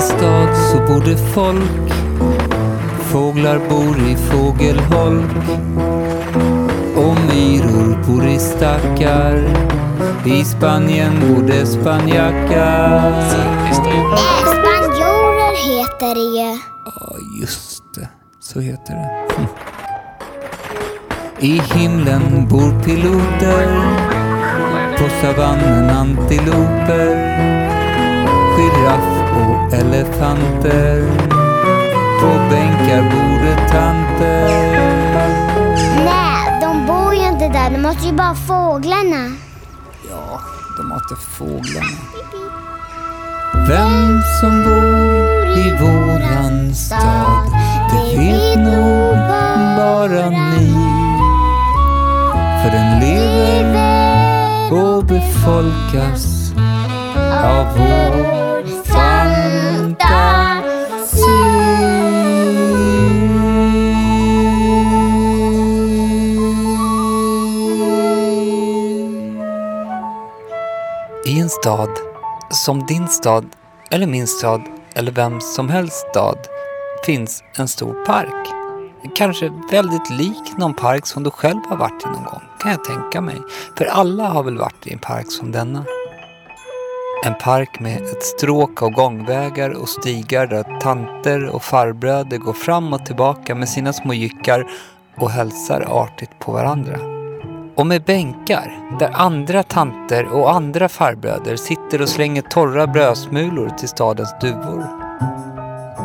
en stad så bor det folk. Fåglar bor i fågelholk. Och myror bor i stackar. I Spanien bor det spanjackar. Spanjorer heter det ju. Ja, just det. Så heter det. I himlen bor piloter. På savannen antiloper. Giraff elefanter. På bänkar bor det tanter. Nej, de bor ju inte där. De måste ju bara fåglarna. Ja, de hatar fåglarna. Vem som bor i våran stad, det vet nog bara ni. För den lever och befolkas av vår stad, som din stad eller min stad eller vem som helst stad, finns en stor park. Kanske väldigt lik någon park som du själv har varit i någon gång, kan jag tänka mig. För alla har väl varit i en park som denna. En park med ett stråk av gångvägar och stigar där tanter och farbröder går fram och tillbaka med sina små jyckar och hälsar artigt på varandra. Och med bänkar där andra tanter och andra farbröder sitter och slänger torra brödsmulor till stadens duvor.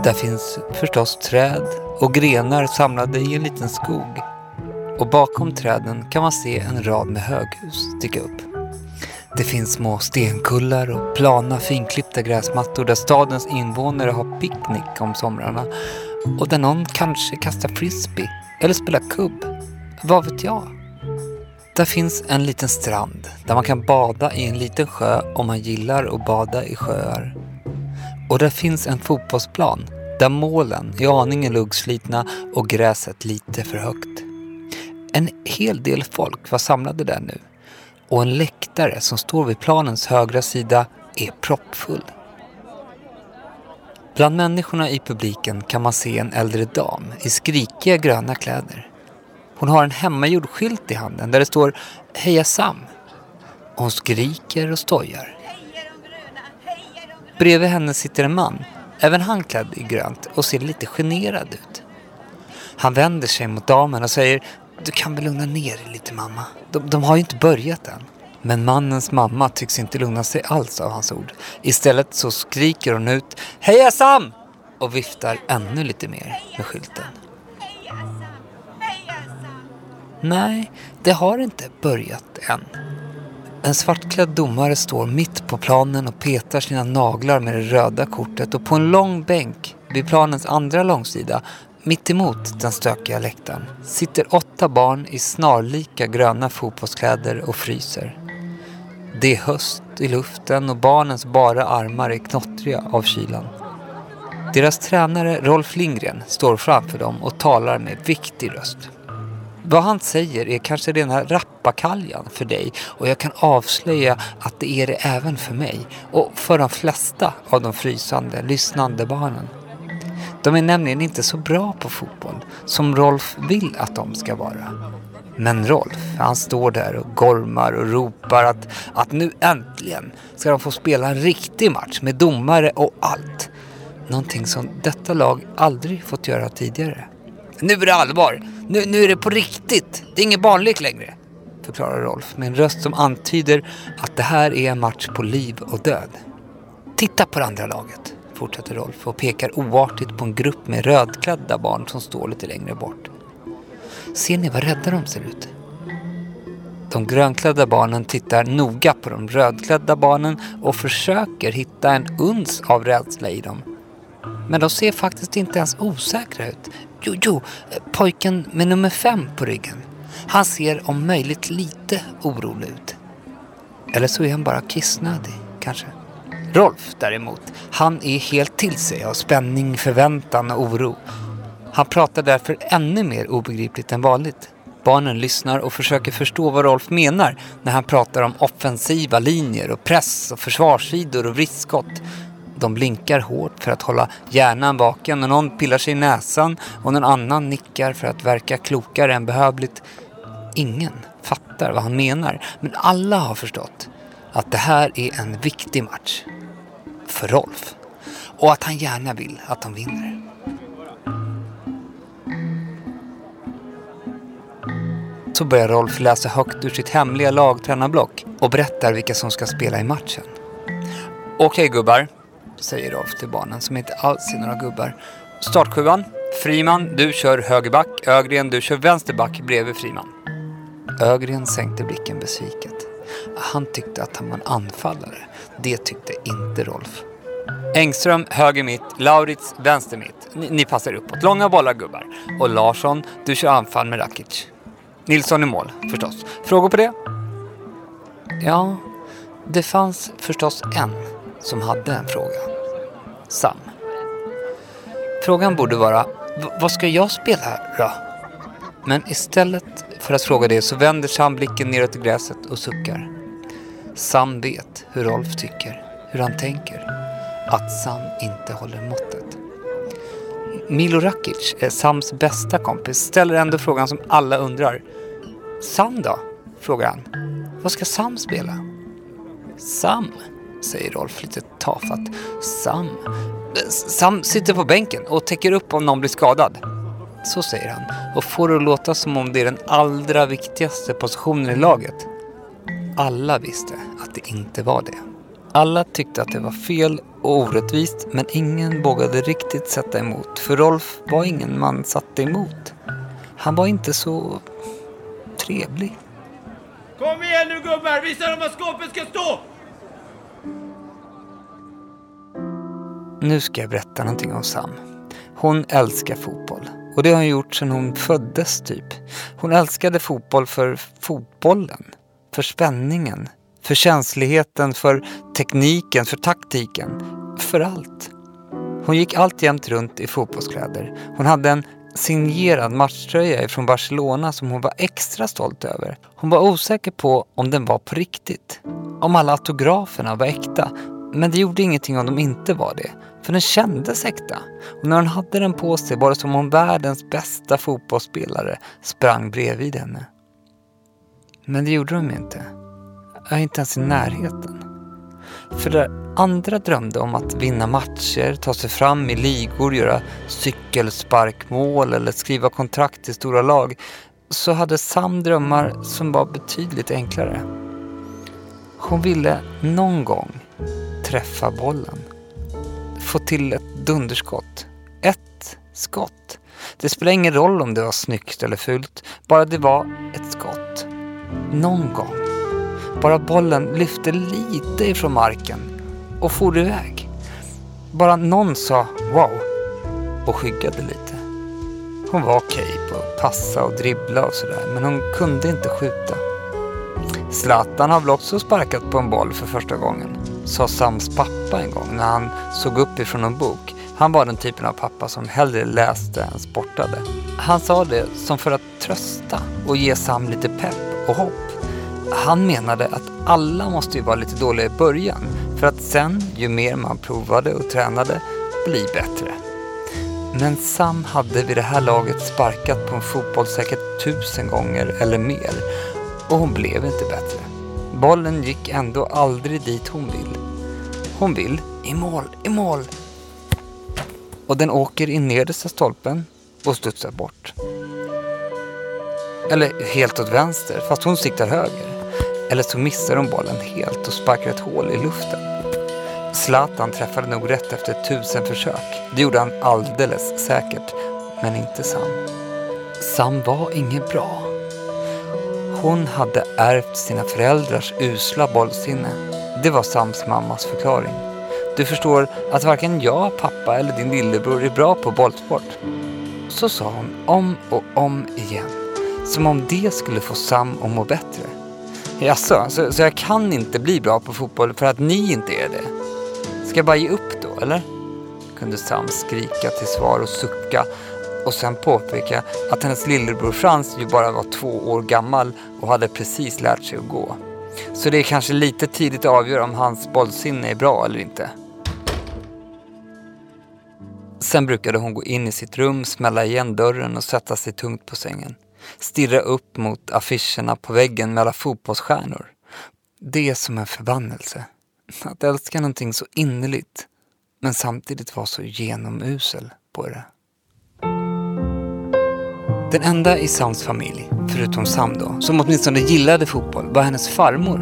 Där finns förstås träd och grenar samlade i en liten skog. Och bakom träden kan man se en rad med höghus sticka upp. Det finns små stenkullar och plana finklippta gräsmattor där stadens invånare har picknick om somrarna och där någon kanske kastar frisbee eller spelar kubb. Vad vet jag? Där finns en liten strand där man kan bada i en liten sjö om man gillar att bada i sjöar. Och där finns en fotbollsplan där målen är aningen luggslitna och gräset lite för högt. En hel del folk var samlade där nu och en läktare som står vid planens högra sida är proppfull. Bland människorna i publiken kan man se en äldre dam i skrikiga gröna kläder. Hon har en hemmagjord skylt i handen där det står Heja Sam. Hon skriker och stojar. Bredvid henne sitter en man, även han klädd i grönt och ser lite generad ut. Han vänder sig mot damen och säger Du kan väl lugna ner dig lite mamma. De, de har ju inte börjat än. Men mannens mamma tycks inte lugna sig alls av hans ord. Istället så skriker hon ut Heja Sam! och viftar ännu lite mer med skylten. Nej, det har inte börjat än. En svartklädd domare står mitt på planen och petar sina naglar med det röda kortet och på en lång bänk vid planens andra långsida, mitt emot den stökiga läktaren, sitter åtta barn i snarlika gröna fotbollskläder och fryser. Det är höst i luften och barnens bara armar är knottriga av kylan. Deras tränare Rolf Lindgren står framför dem och talar med viktig röst. Vad han säger är kanske rena rappakaljan för dig och jag kan avslöja att det är det även för mig och för de flesta av de frysande, lyssnande barnen. De är nämligen inte så bra på fotboll som Rolf vill att de ska vara. Men Rolf, han står där och gormar och ropar att, att nu äntligen ska de få spela en riktig match med domare och allt. Någonting som detta lag aldrig fått göra tidigare. Nu är det allvar. Nu, nu är det på riktigt. Det är ingen barnlek längre. Förklarar Rolf med en röst som antyder att det här är en match på liv och död. Titta på det andra laget, fortsätter Rolf och pekar oartigt på en grupp med rödklädda barn som står lite längre bort. Ser ni vad rädda de ser ut? De grönklädda barnen tittar noga på de rödklädda barnen och försöker hitta en uns av rädsla i dem. Men de ser faktiskt inte ens osäkra ut. Jo, jo, pojken med nummer fem på ryggen. Han ser om möjligt lite orolig ut. Eller så är han bara kissnödig, kanske. Rolf däremot, han är helt till sig av spänning, förväntan och oro. Han pratar därför ännu mer obegripligt än vanligt. Barnen lyssnar och försöker förstå vad Rolf menar när han pratar om offensiva linjer och press och försvarssidor och vristskott. De blinkar hårt för att hålla hjärnan vaken och någon pillar sig i näsan och någon annan nickar för att verka klokare än behövligt. Ingen fattar vad han menar, men alla har förstått att det här är en viktig match. För Rolf. Och att han gärna vill att de vinner. Så börjar Rolf läsa högt ur sitt hemliga lagtränarblock och berättar vilka som ska spela i matchen. Okej gubbar, säger Rolf till barnen som inte alls är några gubbar. Startsjuan, Friman, du kör högerback. Ögren, du kör vänsterback bredvid Friman. Ögren sänkte blicken besviket. Han tyckte att han var en anfallare. Det tyckte inte Rolf. Engström höger mitt, Laurits vänster mitt. Ni, ni passar uppåt. Långa bollar gubbar. Och Larsson, du kör anfall med Rakic. Nilsson i mål, förstås. Frågor på det? Ja, det fanns förstås en som hade en fråga. Sam. Frågan borde vara, vad ska jag spela här då? Men istället för att fråga det så vänder Sam blicken neråt i gräset och suckar. Sam vet hur Rolf tycker, hur han tänker. Att Sam inte håller måttet. Milo Rakic är Sams bästa kompis, ställer ändå frågan som alla undrar. Sam då? frågar han. Vad ska Sam spela? Sam, säger Rolf lite tafatt. Sam? Sam sitter på bänken och täcker upp om någon blir skadad. Så säger han och får det att låta som om det är den allra viktigaste positionen i laget. Alla visste att det inte var det. Alla tyckte att det var fel och orättvist men ingen vågade riktigt sätta emot för Rolf var ingen man satte emot. Han var inte så trevlig. Kom igen nu gubbar, visa dem var skåpet ska stå! Nu ska jag berätta någonting om Sam. Hon älskar fotboll. Och det har hon gjort sedan hon föddes typ. Hon älskade fotboll för fotbollen. För spänningen. För känsligheten, för tekniken, för taktiken. För allt. Hon gick alltjämt runt i fotbollskläder. Hon hade en signerad matchtröja från Barcelona som hon var extra stolt över. Hon var osäker på om den var på riktigt. Om alla autograferna var äkta. Men det gjorde ingenting om de inte var det. För den kändes äkta. Och när hon hade den på sig var det som om världens bästa fotbollsspelare sprang bredvid henne. Men det gjorde de inte. Inte ens i närheten. För där andra drömde om att vinna matcher, ta sig fram i ligor, göra cykelsparkmål eller skriva kontrakt i stora lag så hade Sam drömmar som var betydligt enklare. Hon ville någon gång träffa bollen. Få till ett dunderskott. Ett skott. Det spelar ingen roll om det var snyggt eller fult, bara det var ett skott. Någon gång. Bara bollen lyfte lite ifrån marken och for iväg. Bara någon sa wow och skyggade lite. Hon var okej på att passa och dribbla och sådär, men hon kunde inte skjuta. Zlatan har väl också sparkat på en boll för första gången, sa Sams pappa en gång när han såg upp ifrån en bok. Han var den typen av pappa som hellre läste än sportade. Han sa det som för att trösta och ge Sam lite pepp och hopp. Han menade att alla måste ju vara lite dåliga i början för att sen, ju mer man provade och tränade, bli bättre. Men Sam hade vid det här laget sparkat på en fotboll säkert tusen gånger eller mer och hon blev inte bättre. Bollen gick ändå aldrig dit hon vill. Hon vill i mål, i mål. Och den åker i nedersta stolpen och studsar bort. Eller helt åt vänster, fast hon siktar höger. Eller så missar hon bollen helt och sparkar ett hål i luften. Zlatan träffade nog rätt efter tusen försök. Det gjorde han alldeles säkert, men inte Sam. Sam var inget bra. Hon hade ärvt sina föräldrars usla bollsinne. Det var Sams mammas förklaring. Du förstår att varken jag, pappa eller din lillebror är bra på bollsport. Så sa hon om och om igen. Som om det skulle få Sam att må bättre. Jaså, så, så jag kan inte bli bra på fotboll för att ni inte är det? Ska jag bara ge upp då, eller? Kunde Sam skrika till svar och sucka och sen påpeka att hennes lillebror Frans ju bara var två år gammal och hade precis lärt sig att gå. Så det är kanske lite tidigt att avgöra om hans bollsinne är bra eller inte. Sen brukade hon gå in i sitt rum, smälla igen dörren och sätta sig tungt på sängen. Stirra upp mot affischerna på väggen med alla fotbollsstjärnor. Det är som en förbannelse. Att älska någonting så innerligt men samtidigt vara så genomusel på det. Den enda i Sams familj, förutom Sam då, som åtminstone gillade fotboll var hennes farmor.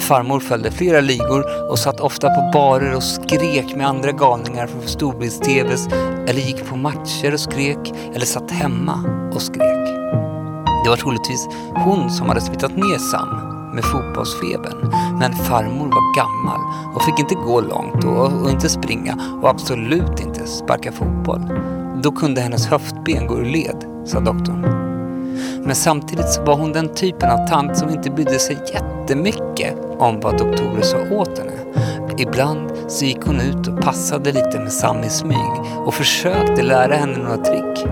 Farmor följde flera ligor och satt ofta på barer och skrek med andra galningar från storbilds-tvs eller gick på matcher och skrek eller satt hemma och skrek. Det var troligtvis hon som hade smittat ner Sam med fotbollsfebern. Men farmor var gammal och fick inte gå långt och, och inte springa och absolut inte sparka fotboll. Då kunde hennes höftben gå ur led, sa doktorn. Men samtidigt så var hon den typen av tant som inte brydde sig jättemycket om vad doktorer sa åt henne. Ibland så gick hon ut och passade lite med Sam i smyg och försökte lära henne några trick.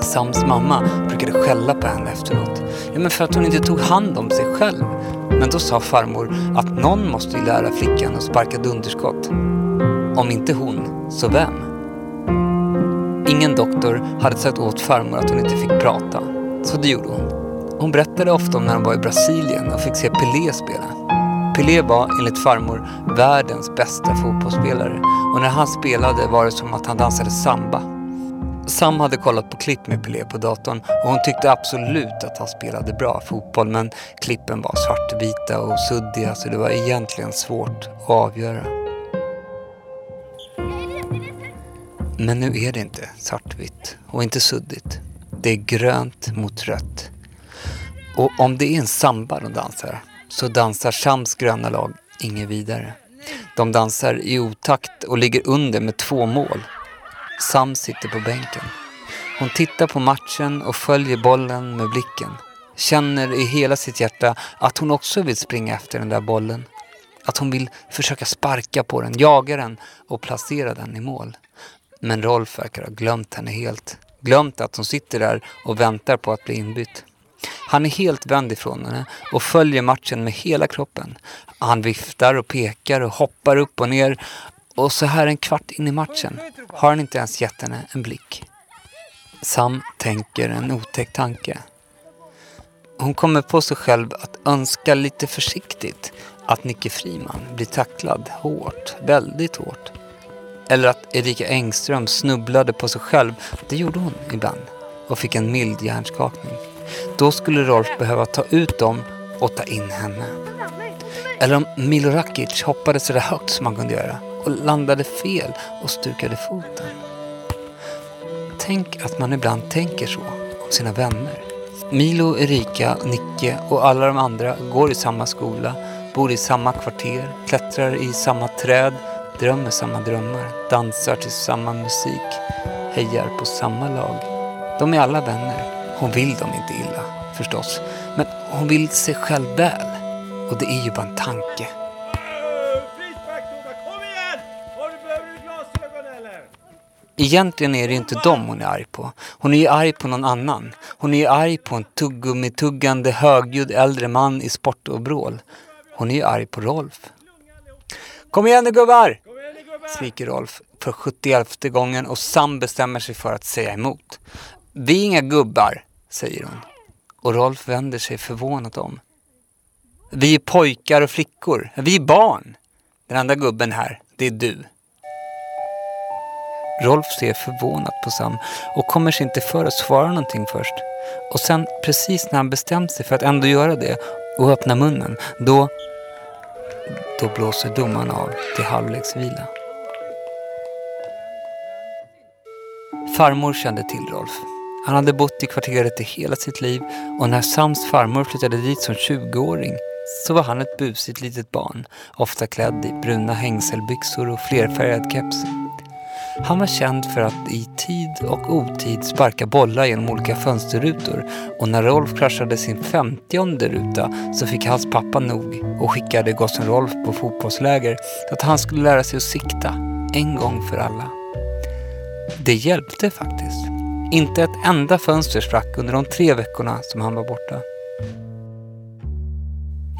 Sams mamma brukade skälla på henne efteråt. Ja, men för att hon inte tog hand om sig själv. Men då sa farmor att någon måste ju lära flickan att sparka dunderskott. Om inte hon, så vem? Ingen doktor hade sagt åt farmor att hon inte fick prata. Så det gjorde hon. Hon berättade ofta om när hon var i Brasilien och fick se Pelé spela. Pelé var enligt farmor världens bästa fotbollsspelare och när han spelade var det som att han dansade samba. Sam hade kollat på klipp med Pelé på datorn och hon tyckte absolut att han spelade bra fotboll men klippen var svartvita och suddiga så det var egentligen svårt att avgöra. Men nu är det inte svartvitt och inte suddigt. Det är grönt mot rött. Och om det är en samba de dansar så dansar Shams gröna lag inget vidare. De dansar i otakt och ligger under med två mål. Sam sitter på bänken. Hon tittar på matchen och följer bollen med blicken. Känner i hela sitt hjärta att hon också vill springa efter den där bollen. Att hon vill försöka sparka på den, jaga den och placera den i mål. Men Rolf verkar ha glömt henne helt. Glömt att hon sitter där och väntar på att bli inbytt. Han är helt vänd ifrån henne och följer matchen med hela kroppen. Han viftar och pekar och hoppar upp och ner. Och så här en kvart in i matchen har han inte ens gett henne en blick. Sam tänker en otäck tanke. Hon kommer på sig själv att önska lite försiktigt att Nicke Friman blir tacklad hårt, väldigt hårt. Eller att Erika Engström snubblade på sig själv. Det gjorde hon ibland och fick en mild hjärnskakning. Då skulle Rolf behöva ta ut dem och ta in henne. Eller om Milo Rakic hoppade så där högt som han kunde göra och landade fel och stukade foten. Tänk att man ibland tänker så om sina vänner. Milo, Erika, Nicke och alla de andra går i samma skola, bor i samma kvarter, klättrar i samma träd, drömmer samma drömmar, dansar till samma musik, hejar på samma lag. De är alla vänner. Hon vill dem inte illa, förstås. Men hon vill sig själv väl. Och det är ju bara en tanke. Egentligen är det inte dem hon är arg på. Hon är ju arg på någon annan. Hon är ju arg på en tuggummituggande högljudd äldre man i sportovrål. Hon är ju arg på Rolf. Kom igen nu gubbar! Kom igen nu gubbar! Skriker Rolf för 71 gången och Sam bestämmer sig för att säga emot. Vi är inga gubbar, säger hon. Och Rolf vänder sig förvånat om. Vi är pojkar och flickor. Vi är barn. Den andra gubben här, det är du. Rolf ser förvånat på Sam och kommer sig inte för att svara någonting först. Och sen, precis när han bestämt sig för att ändå göra det och öppna munnen, då... Då blåser domaren av till halvleksvila. Farmor kände till Rolf. Han hade bott i kvarteret i hela sitt liv och när Sams farmor flyttade dit som 20-åring så var han ett busigt litet barn, ofta klädd i bruna hängselbyxor och flerfärgad keps. Han var känd för att i tid och otid sparka bollar genom olika fönsterrutor och när Rolf kraschade sin femtionde ruta så fick hans pappa nog och skickade gossen Rolf på fotbollsläger så att han skulle lära sig att sikta en gång för alla. Det hjälpte faktiskt. Inte ett enda fönster sprack under de tre veckorna som han var borta.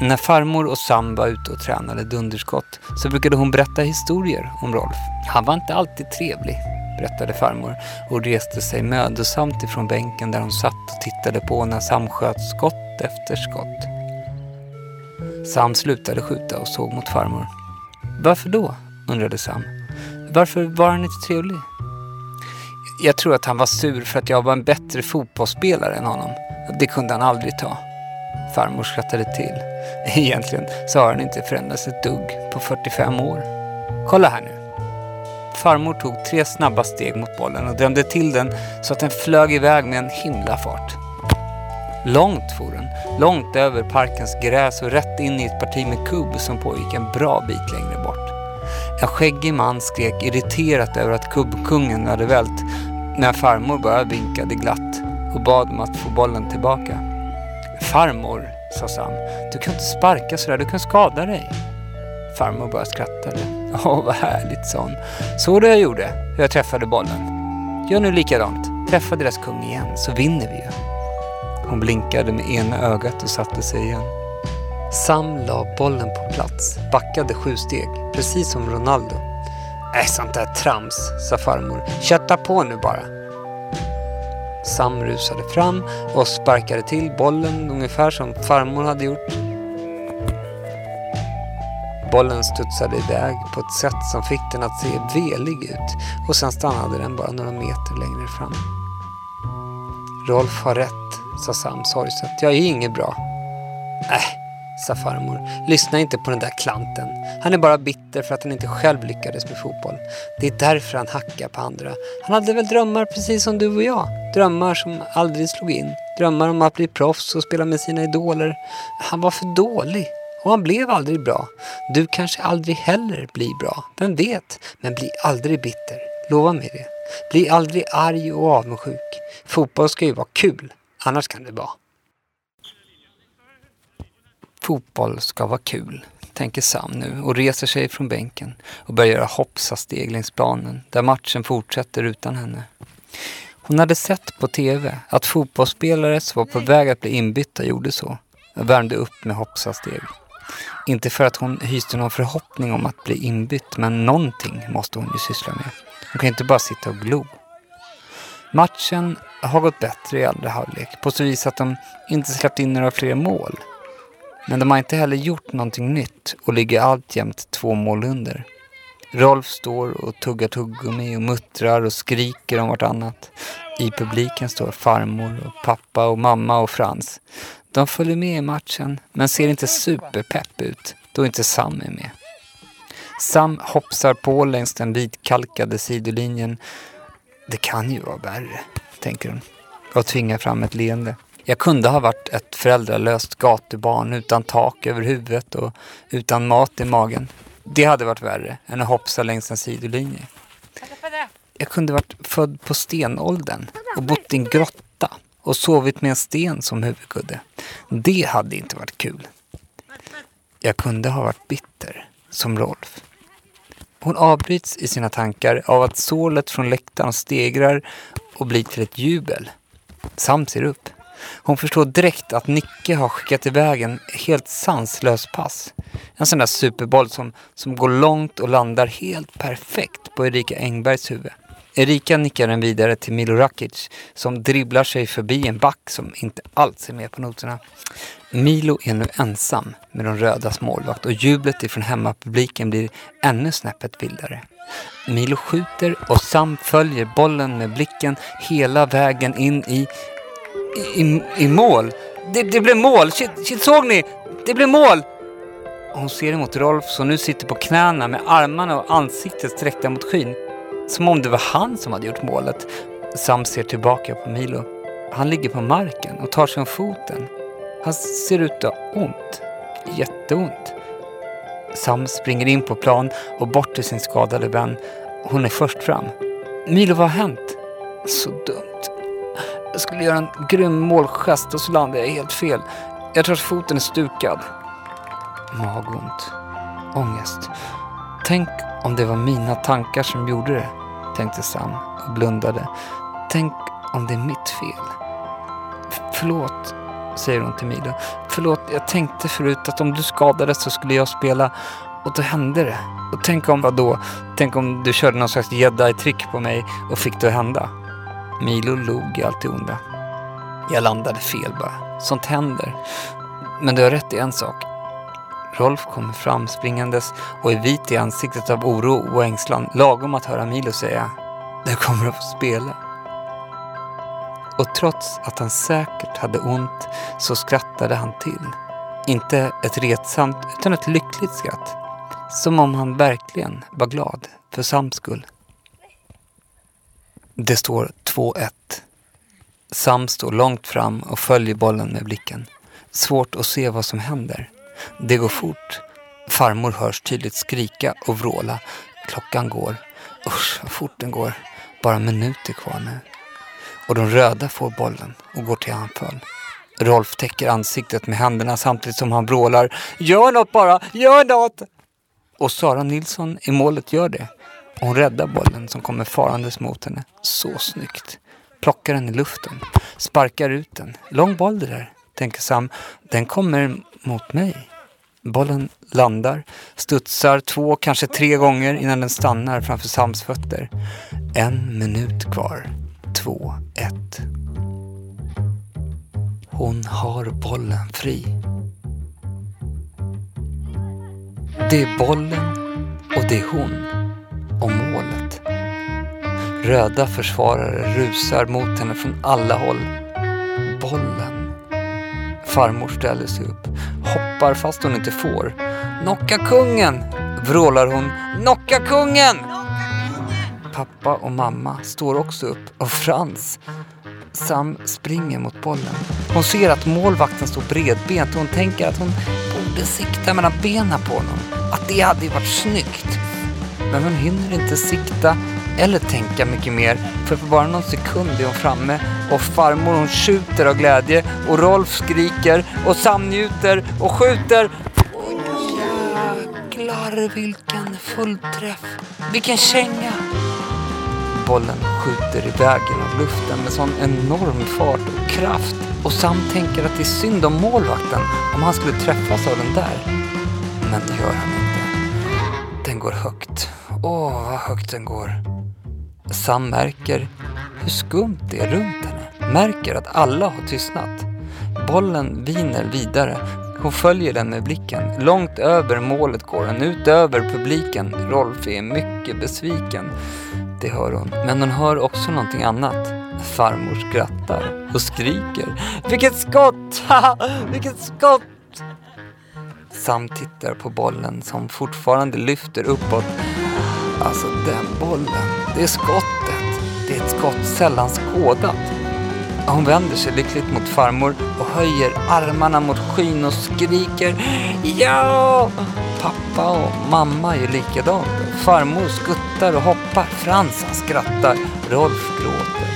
När farmor och Sam var ute och tränade dunderskott så brukade hon berätta historier om Rolf. Han var inte alltid trevlig, berättade farmor och reste sig mödosamt ifrån bänken där hon satt och tittade på när Sam sköt skott efter skott. Sam slutade skjuta och såg mot farmor. Varför då? undrade Sam. Varför var han inte trevlig? Jag tror att han var sur för att jag var en bättre fotbollsspelare än honom. Det kunde han aldrig ta. Farmor skrattade till. Egentligen så har han inte förändrats ett dugg på 45 år. Kolla här nu. Farmor tog tre snabba steg mot bollen och drämde till den så att den flög iväg med en himla fart. Långt for den, långt över parkens gräs och rätt in i ett parti med kubb som pågick en bra bit längre bort. En skäggig man skrek irriterat över att kubbkungen hade vält när farmor bara vinkade glatt och bad om att få bollen tillbaka. Farmor, sa Sam, du kan inte sparka sådär, du kan skada dig. Farmor bara skrattade. Åh, vad härligt, sa hon. Så det jag gjorde, hur jag träffade bollen. Gör nu likadant. Träffa deras kung igen, så vinner vi ju. Hon blinkade med ena ögat och satte sig igen. Sam la bollen på plats, backade sju steg, precis som Ronaldo. Äh, sånt där trams, sa farmor. Kötta på nu bara. Sam rusade fram och sparkade till bollen ungefär som farmor hade gjort. Bollen studsade iväg på ett sätt som fick den att se velig ut och sen stannade den bara några meter längre fram. Rolf har rätt, sa Sam sorgset. Jag är inget bra. Äh, sa farmor. Lyssna inte på den där klanten. Han är bara bitter för att han inte själv lyckades med fotboll. Det är därför han hackar på andra. Han hade väl drömmar precis som du och jag. Drömmar som aldrig slog in. Drömmar om att bli proffs och spela med sina idoler. Han var för dålig. Och han blev aldrig bra. Du kanske aldrig heller blir bra. Vem vet? Men bli aldrig bitter. Lova mig det. Bli aldrig arg och avundsjuk. Fotboll ska ju vara kul. Annars kan det vara. Fotboll ska vara kul, tänker Sam nu och reser sig från bänken och börjar göra hoppsasteg längs planen där matchen fortsätter utan henne. Hon hade sett på TV att fotbollsspelare som var på väg att bli inbytta gjorde så. värmde upp med hoppsasteg. Inte för att hon hyste någon förhoppning om att bli inbytt, men någonting måste hon ju syssla med. Hon kan inte bara sitta och glo. Matchen har gått bättre i andra halvlek på så vis att de inte släppt in några fler mål. Men de har inte heller gjort någonting nytt och ligger alltjämt två mål under. Rolf står och tuggar tuggummi och muttrar och skriker om vartannat. I publiken står farmor och pappa och mamma och Frans. De följer med i matchen men ser inte superpepp ut då inte Sam är med. Sam hoppsar på längs den vitkalkade sidolinjen. Det kan ju vara värre, tänker hon och tvingar fram ett leende. Jag kunde ha varit ett föräldralöst gatubarn utan tak över huvudet och utan mat i magen. Det hade varit värre än att hoppsa längs en sidolinje. Jag kunde varit född på stenåldern och bott i en grotta och sovit med en sten som huvudkudde. Det hade inte varit kul. Jag kunde ha varit bitter, som Rolf. Hon avbryts i sina tankar av att sålet från läktaren stegrar och blir till ett jubel. Sam ser upp. Hon förstår direkt att Nicke har skickat iväg en helt sanslös pass. En sån där superboll som, som går långt och landar helt perfekt på Erika Engbergs huvud. Erika nickar den vidare till Milo Rakic som dribblar sig förbi en back som inte alls är med på noterna. Milo är nu ensam med de rödas målvakt och jublet ifrån hemmapubliken blir ännu snäppet vildare. Milo skjuter och Sam följer bollen med blicken hela vägen in i, i, i mål. Det, det blev mål! Shit, shit, såg ni? Det blev mål! Hon ser emot Rolf som nu sitter på knäna med armarna och ansiktet sträckta mot skyn. Som om det var han som hade gjort målet. Sam ser tillbaka på Milo. Han ligger på marken och tar sig om foten. Han ser ut att ha ont. Jätteont. Sam springer in på plan och bort till sin skadade vän. Hon är först fram. Milo, vad har hänt? Så dumt. Jag skulle göra en grym målgest och så landade jag helt fel. Jag tror att foten är stukad. Magont. Ångest. Tänk om det var mina tankar som gjorde det, tänkte Sam och blundade. Tänk om det är mitt fel. F förlåt, säger hon till Milo. Förlåt, jag tänkte förut att om du skadades så skulle jag spela Och då hände det. Och tänk om, vadå? Tänk om du körde någon slags jedi-trick på mig och fick det att hända. Milo log i allt det onda. Jag landade fel bara. Sånt händer. Men du har rätt i en sak. Rolf kommer fram springandes och är vit i ansiktet av oro och ängslan lagom att höra Milo säga Du kommer att få spela. Och trots att han säkert hade ont så skrattade han till. Inte ett retsamt utan ett lyckligt skratt. Som om han verkligen var glad för Sams skull. Det står 2-1. Sam står långt fram och följer bollen med blicken. Svårt att se vad som händer. Det går fort. Farmor hörs tydligt skrika och vråla. Klockan går. Usch vad fort den går. Bara minuter kvar nu. Och de röda får bollen och går till anfall. Rolf täcker ansiktet med händerna samtidigt som han vrålar Gör något bara! Gör något! Och Sara Nilsson i målet gör det. Hon räddar bollen som kommer farandes mot henne. Så snyggt. Plockar den i luften. Sparkar ut den. Lång boll det där, tänker Sam. Den kommer mot mig. Bollen landar, studsar två, kanske tre gånger innan den stannar framför Sams fötter. En minut kvar. Två, ett. Hon har bollen fri. Det är bollen och det är hon och målet. Röda försvarare rusar mot henne från alla håll. Bollen. Farmor ställer sig upp, hoppar fast hon inte får. Knocka kungen! vrålar hon. Knocka kungen! Pappa och mamma står också upp och Frans Sam springer mot bollen. Hon ser att målvakten står bredbent och hon tänker att hon borde sikta mellan benen på honom. Att det hade ju varit snyggt. Men hon hinner inte sikta eller tänka mycket mer för på bara någon sekund är hon framme och farmor hon skjuter av glädje och Rolf skriker och Sam njuter och skjuter. Oj, jäklar vilken fullträff! Vilken känga! bollen skjuter iväg genom luften med sån enorm fart och kraft. Och Sam tänker att det är synd om målvakten om han skulle träffas av den där. Men det gör han inte. Den går högt. Åh, vad högt den går. Sam märker hur skumt det är runt henne. Märker att alla har tystnat. Bollen viner vidare. Hon följer den med blicken. Långt över målet går den, ut över publiken. Rolf är mycket besviken. Det hör hon. Men hon hör också någonting annat. Farmor skrattar och skriker. Vilket skott! Vilket skott! Sam tittar på bollen som fortfarande lyfter uppåt. Alltså den bollen, det är skottet. Det är ett skott sällan skådat. Hon vänder sig lyckligt mot farmor och höjer armarna mot skyn och skriker Ja! Pappa och mamma gör likadant. Farmor skuttar och hoppar. Frans han skrattar. Rolf gråter.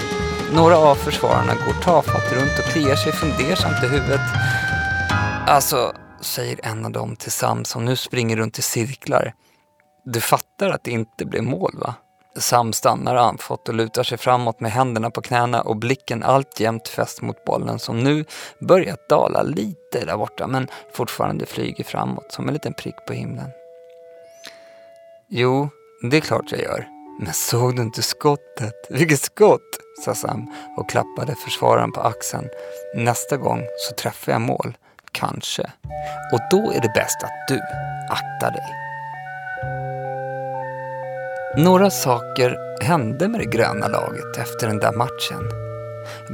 Några av försvararna går tafatt runt och kliar sig fundersamt i huvudet. Alltså, säger en av dem till Sam som nu springer runt i cirklar. Du fattar att det inte blev mål va? Sam stannar andfått och lutar sig framåt med händerna på knäna och blicken alltjämt fäst mot bollen som nu börjat dala lite där borta men fortfarande flyger framåt som en liten prick på himlen. Jo, det är klart jag gör. Men såg du inte skottet? Vilket skott! sa Sam och klappade försvararen på axeln. Nästa gång så träffar jag mål. Kanske. Och då är det bäst att du aktar dig. Några saker hände med det gröna laget efter den där matchen.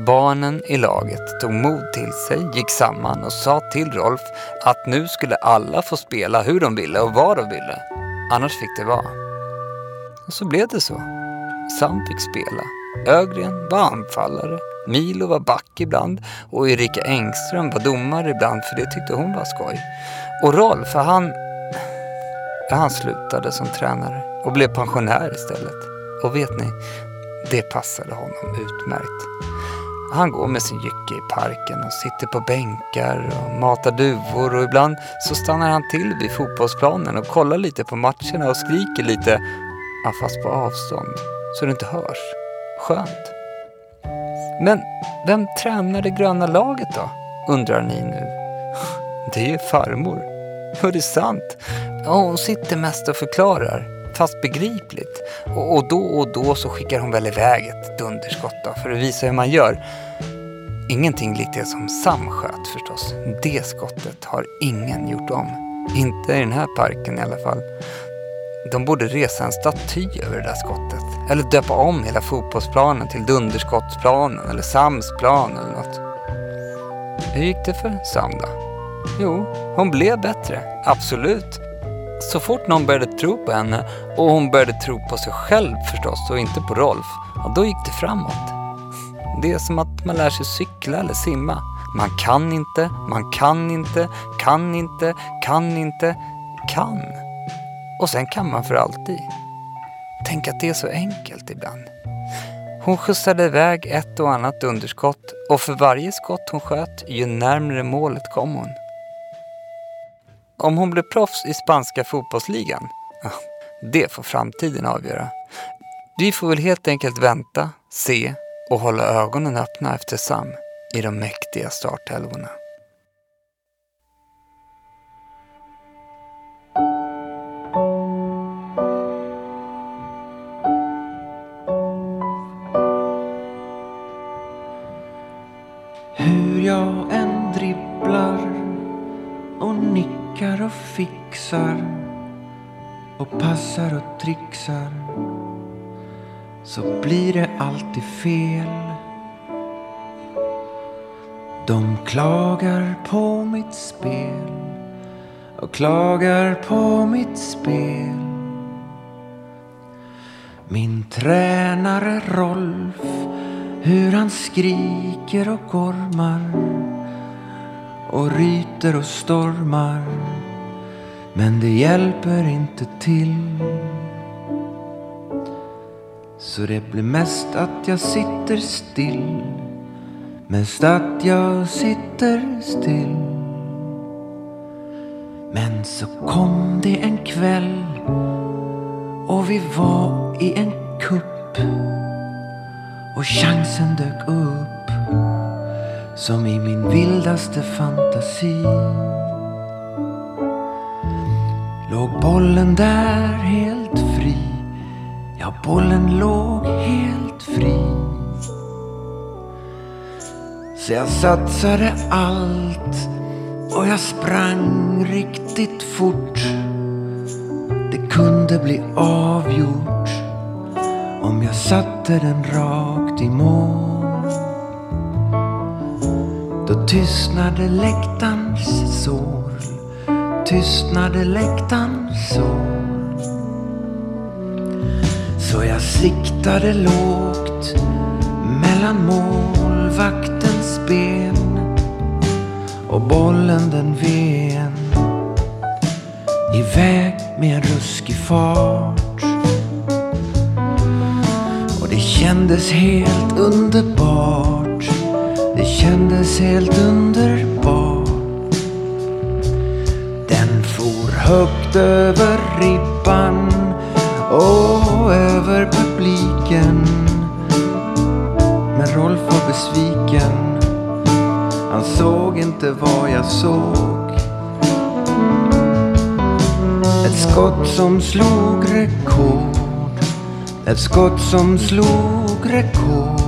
Barnen i laget tog mod till sig, gick samman och sa till Rolf att nu skulle alla få spela hur de ville och vad de ville. Annars fick det vara. Och så blev det så. Sam fick spela. Ögren var anfallare, Milo var back ibland och Erika Engström var domare ibland för det tyckte hon var skoj. Och Rolf, för han... Han slutade som tränare och blev pensionär istället. Och vet ni, det passade honom utmärkt. Han går med sin jycke i parken och sitter på bänkar och matar duvor och ibland så stannar han till vid fotbollsplanen och kollar lite på matcherna och skriker lite, ja, fast på avstånd, så det inte hörs. Skönt. Men vem tränar det gröna laget då? Undrar ni nu. Det är farmor. Och det är sant. Ja, hon sitter mest och förklarar, fast begripligt. Och, och då och då så skickar hon väl iväg ett dunderskott då, för att visa hur man gör. Ingenting likt det som Sam sköt förstås. Det skottet har ingen gjort om. Inte i den här parken i alla fall. De borde resa en staty över det där skottet. Eller döpa om hela fotbollsplanen till Dunderskottsplanen eller Samsplan eller något. Hur gick det för Sam då? Jo, hon blev bättre. Absolut. Så fort någon började tro på henne och hon började tro på sig själv förstås och inte på Rolf, ja, då gick det framåt. Det är som att man lär sig cykla eller simma. Man kan inte, man kan inte, kan inte, kan inte, kan. Och sen kan man för alltid. Tänk att det är så enkelt ibland. Hon skjutsade iväg ett och annat underskott och för varje skott hon sköt, ju närmre målet kom hon. Om hon blir proffs i spanska fotbollsligan, det får framtiden avgöra. Vi får väl helt enkelt vänta, se och hålla ögonen öppna efter Sam i de mäktiga startälvorna. Fixar och passar och trixar så blir det alltid fel. De klagar på mitt spel och klagar på mitt spel. Min tränare Rolf, hur han skriker och gormar och ryter och stormar. Men det hjälper inte till. Så det blir mest att jag sitter still. Mest att jag sitter still. Men så kom det en kväll och vi var i en kupp och chansen dök upp som i min vildaste fantasi. Låg bollen där helt fri Ja, bollen låg helt fri. Så jag satsade allt och jag sprang riktigt fort. Det kunde bli avgjort om jag satte den rakt i mål. Då tystnade läktarens sår tystnade läktaren så. Så jag siktade lågt mellan målvaktens ben och bollen den ven iväg med en ruskig fart. Och det kändes helt underbart. Det kändes helt underbart. Högt över ribban och över publiken. Men Rolf var besviken. Han såg inte vad jag såg. Ett skott som slog rekord. Ett skott som slog rekord.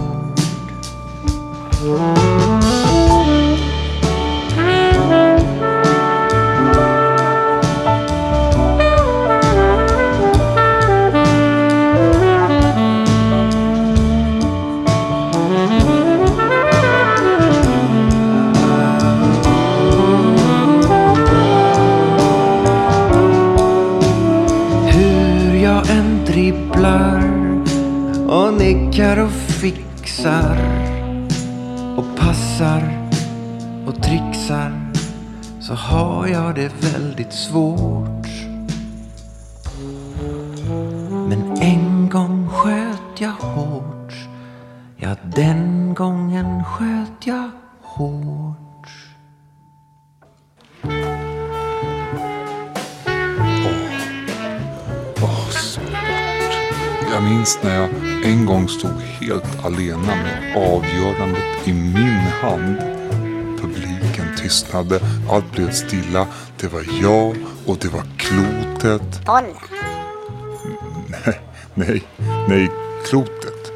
Alena med avgörandet i min hand. Publiken tystnade. Allt blev stilla. Det var jag och det var klotet. Bollen. Nej, nej, klotet.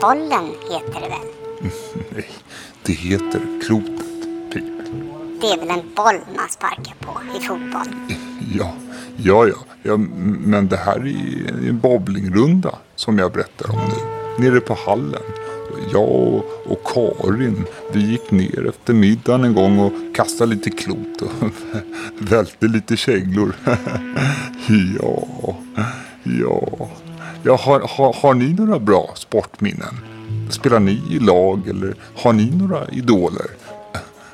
Bollen heter det väl? Nej, det heter klotet. Pip. Det är väl en boll man sparkar på i fotboll? Ja, ja, ja, ja, men det här är en bowlingrunda som jag berättar om nu. Nere på hallen. Jag och, Karin, vi gick ner efter middagen en gång och kastade lite klot och välte lite käglor. ja, ja. ja har, har, har ni några bra sportminnen? Spelar ni i lag eller har ni några idoler?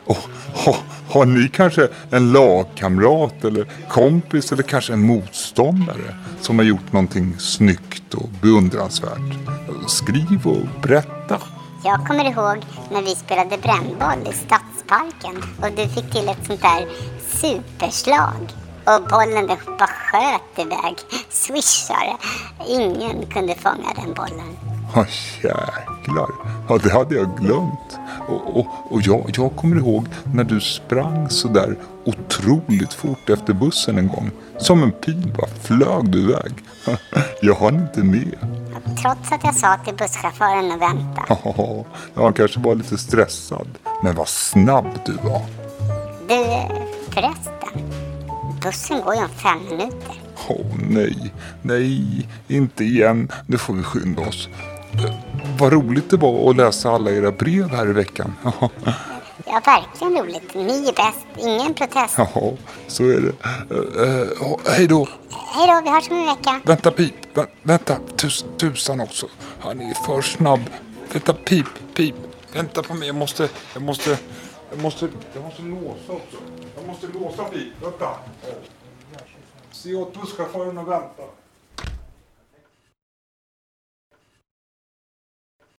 Och ha, har ni kanske en lagkamrat eller kompis eller kanske en motståndare som har gjort någonting snyggt och beundransvärt? Skriv och berätta. Jag kommer ihåg när vi spelade brännboll i Stadsparken och du fick till ett sånt där superslag. Och bollen den bara sköt iväg. Swish sa det. Ingen kunde fånga den bollen. Ja, jäklar. Ja, det hade jag glömt. Och, och, och jag, jag kommer ihåg när du sprang så där otroligt fort efter bussen en gång. Som en pil bara flög du iväg. Jag hann inte med. Trots att jag sa till busschauffören att vänta. Ja, han kanske var lite stressad. Men vad snabb du var. Du, förresten. Bussen går ju om fem minuter. Åh nej, nej, inte igen. Nu får vi skynda oss. Eh, Vad roligt det var att läsa alla era brev här i veckan. Ja, verkligen roligt. Ni är bäst. Ingen protest. Ja, så är det. Eh, eh, hej då. Hej då, vi hörs om en vecka. Vänta pip, Vä- vänta, tus, tusan också. Han är för snabb. Vänta pip, pip. Vänta på mig, jag måste, jag måste, jag måste, jag måste låsa också. Jag måste låsa pip, vänta. Se åt busschauffören och vänta.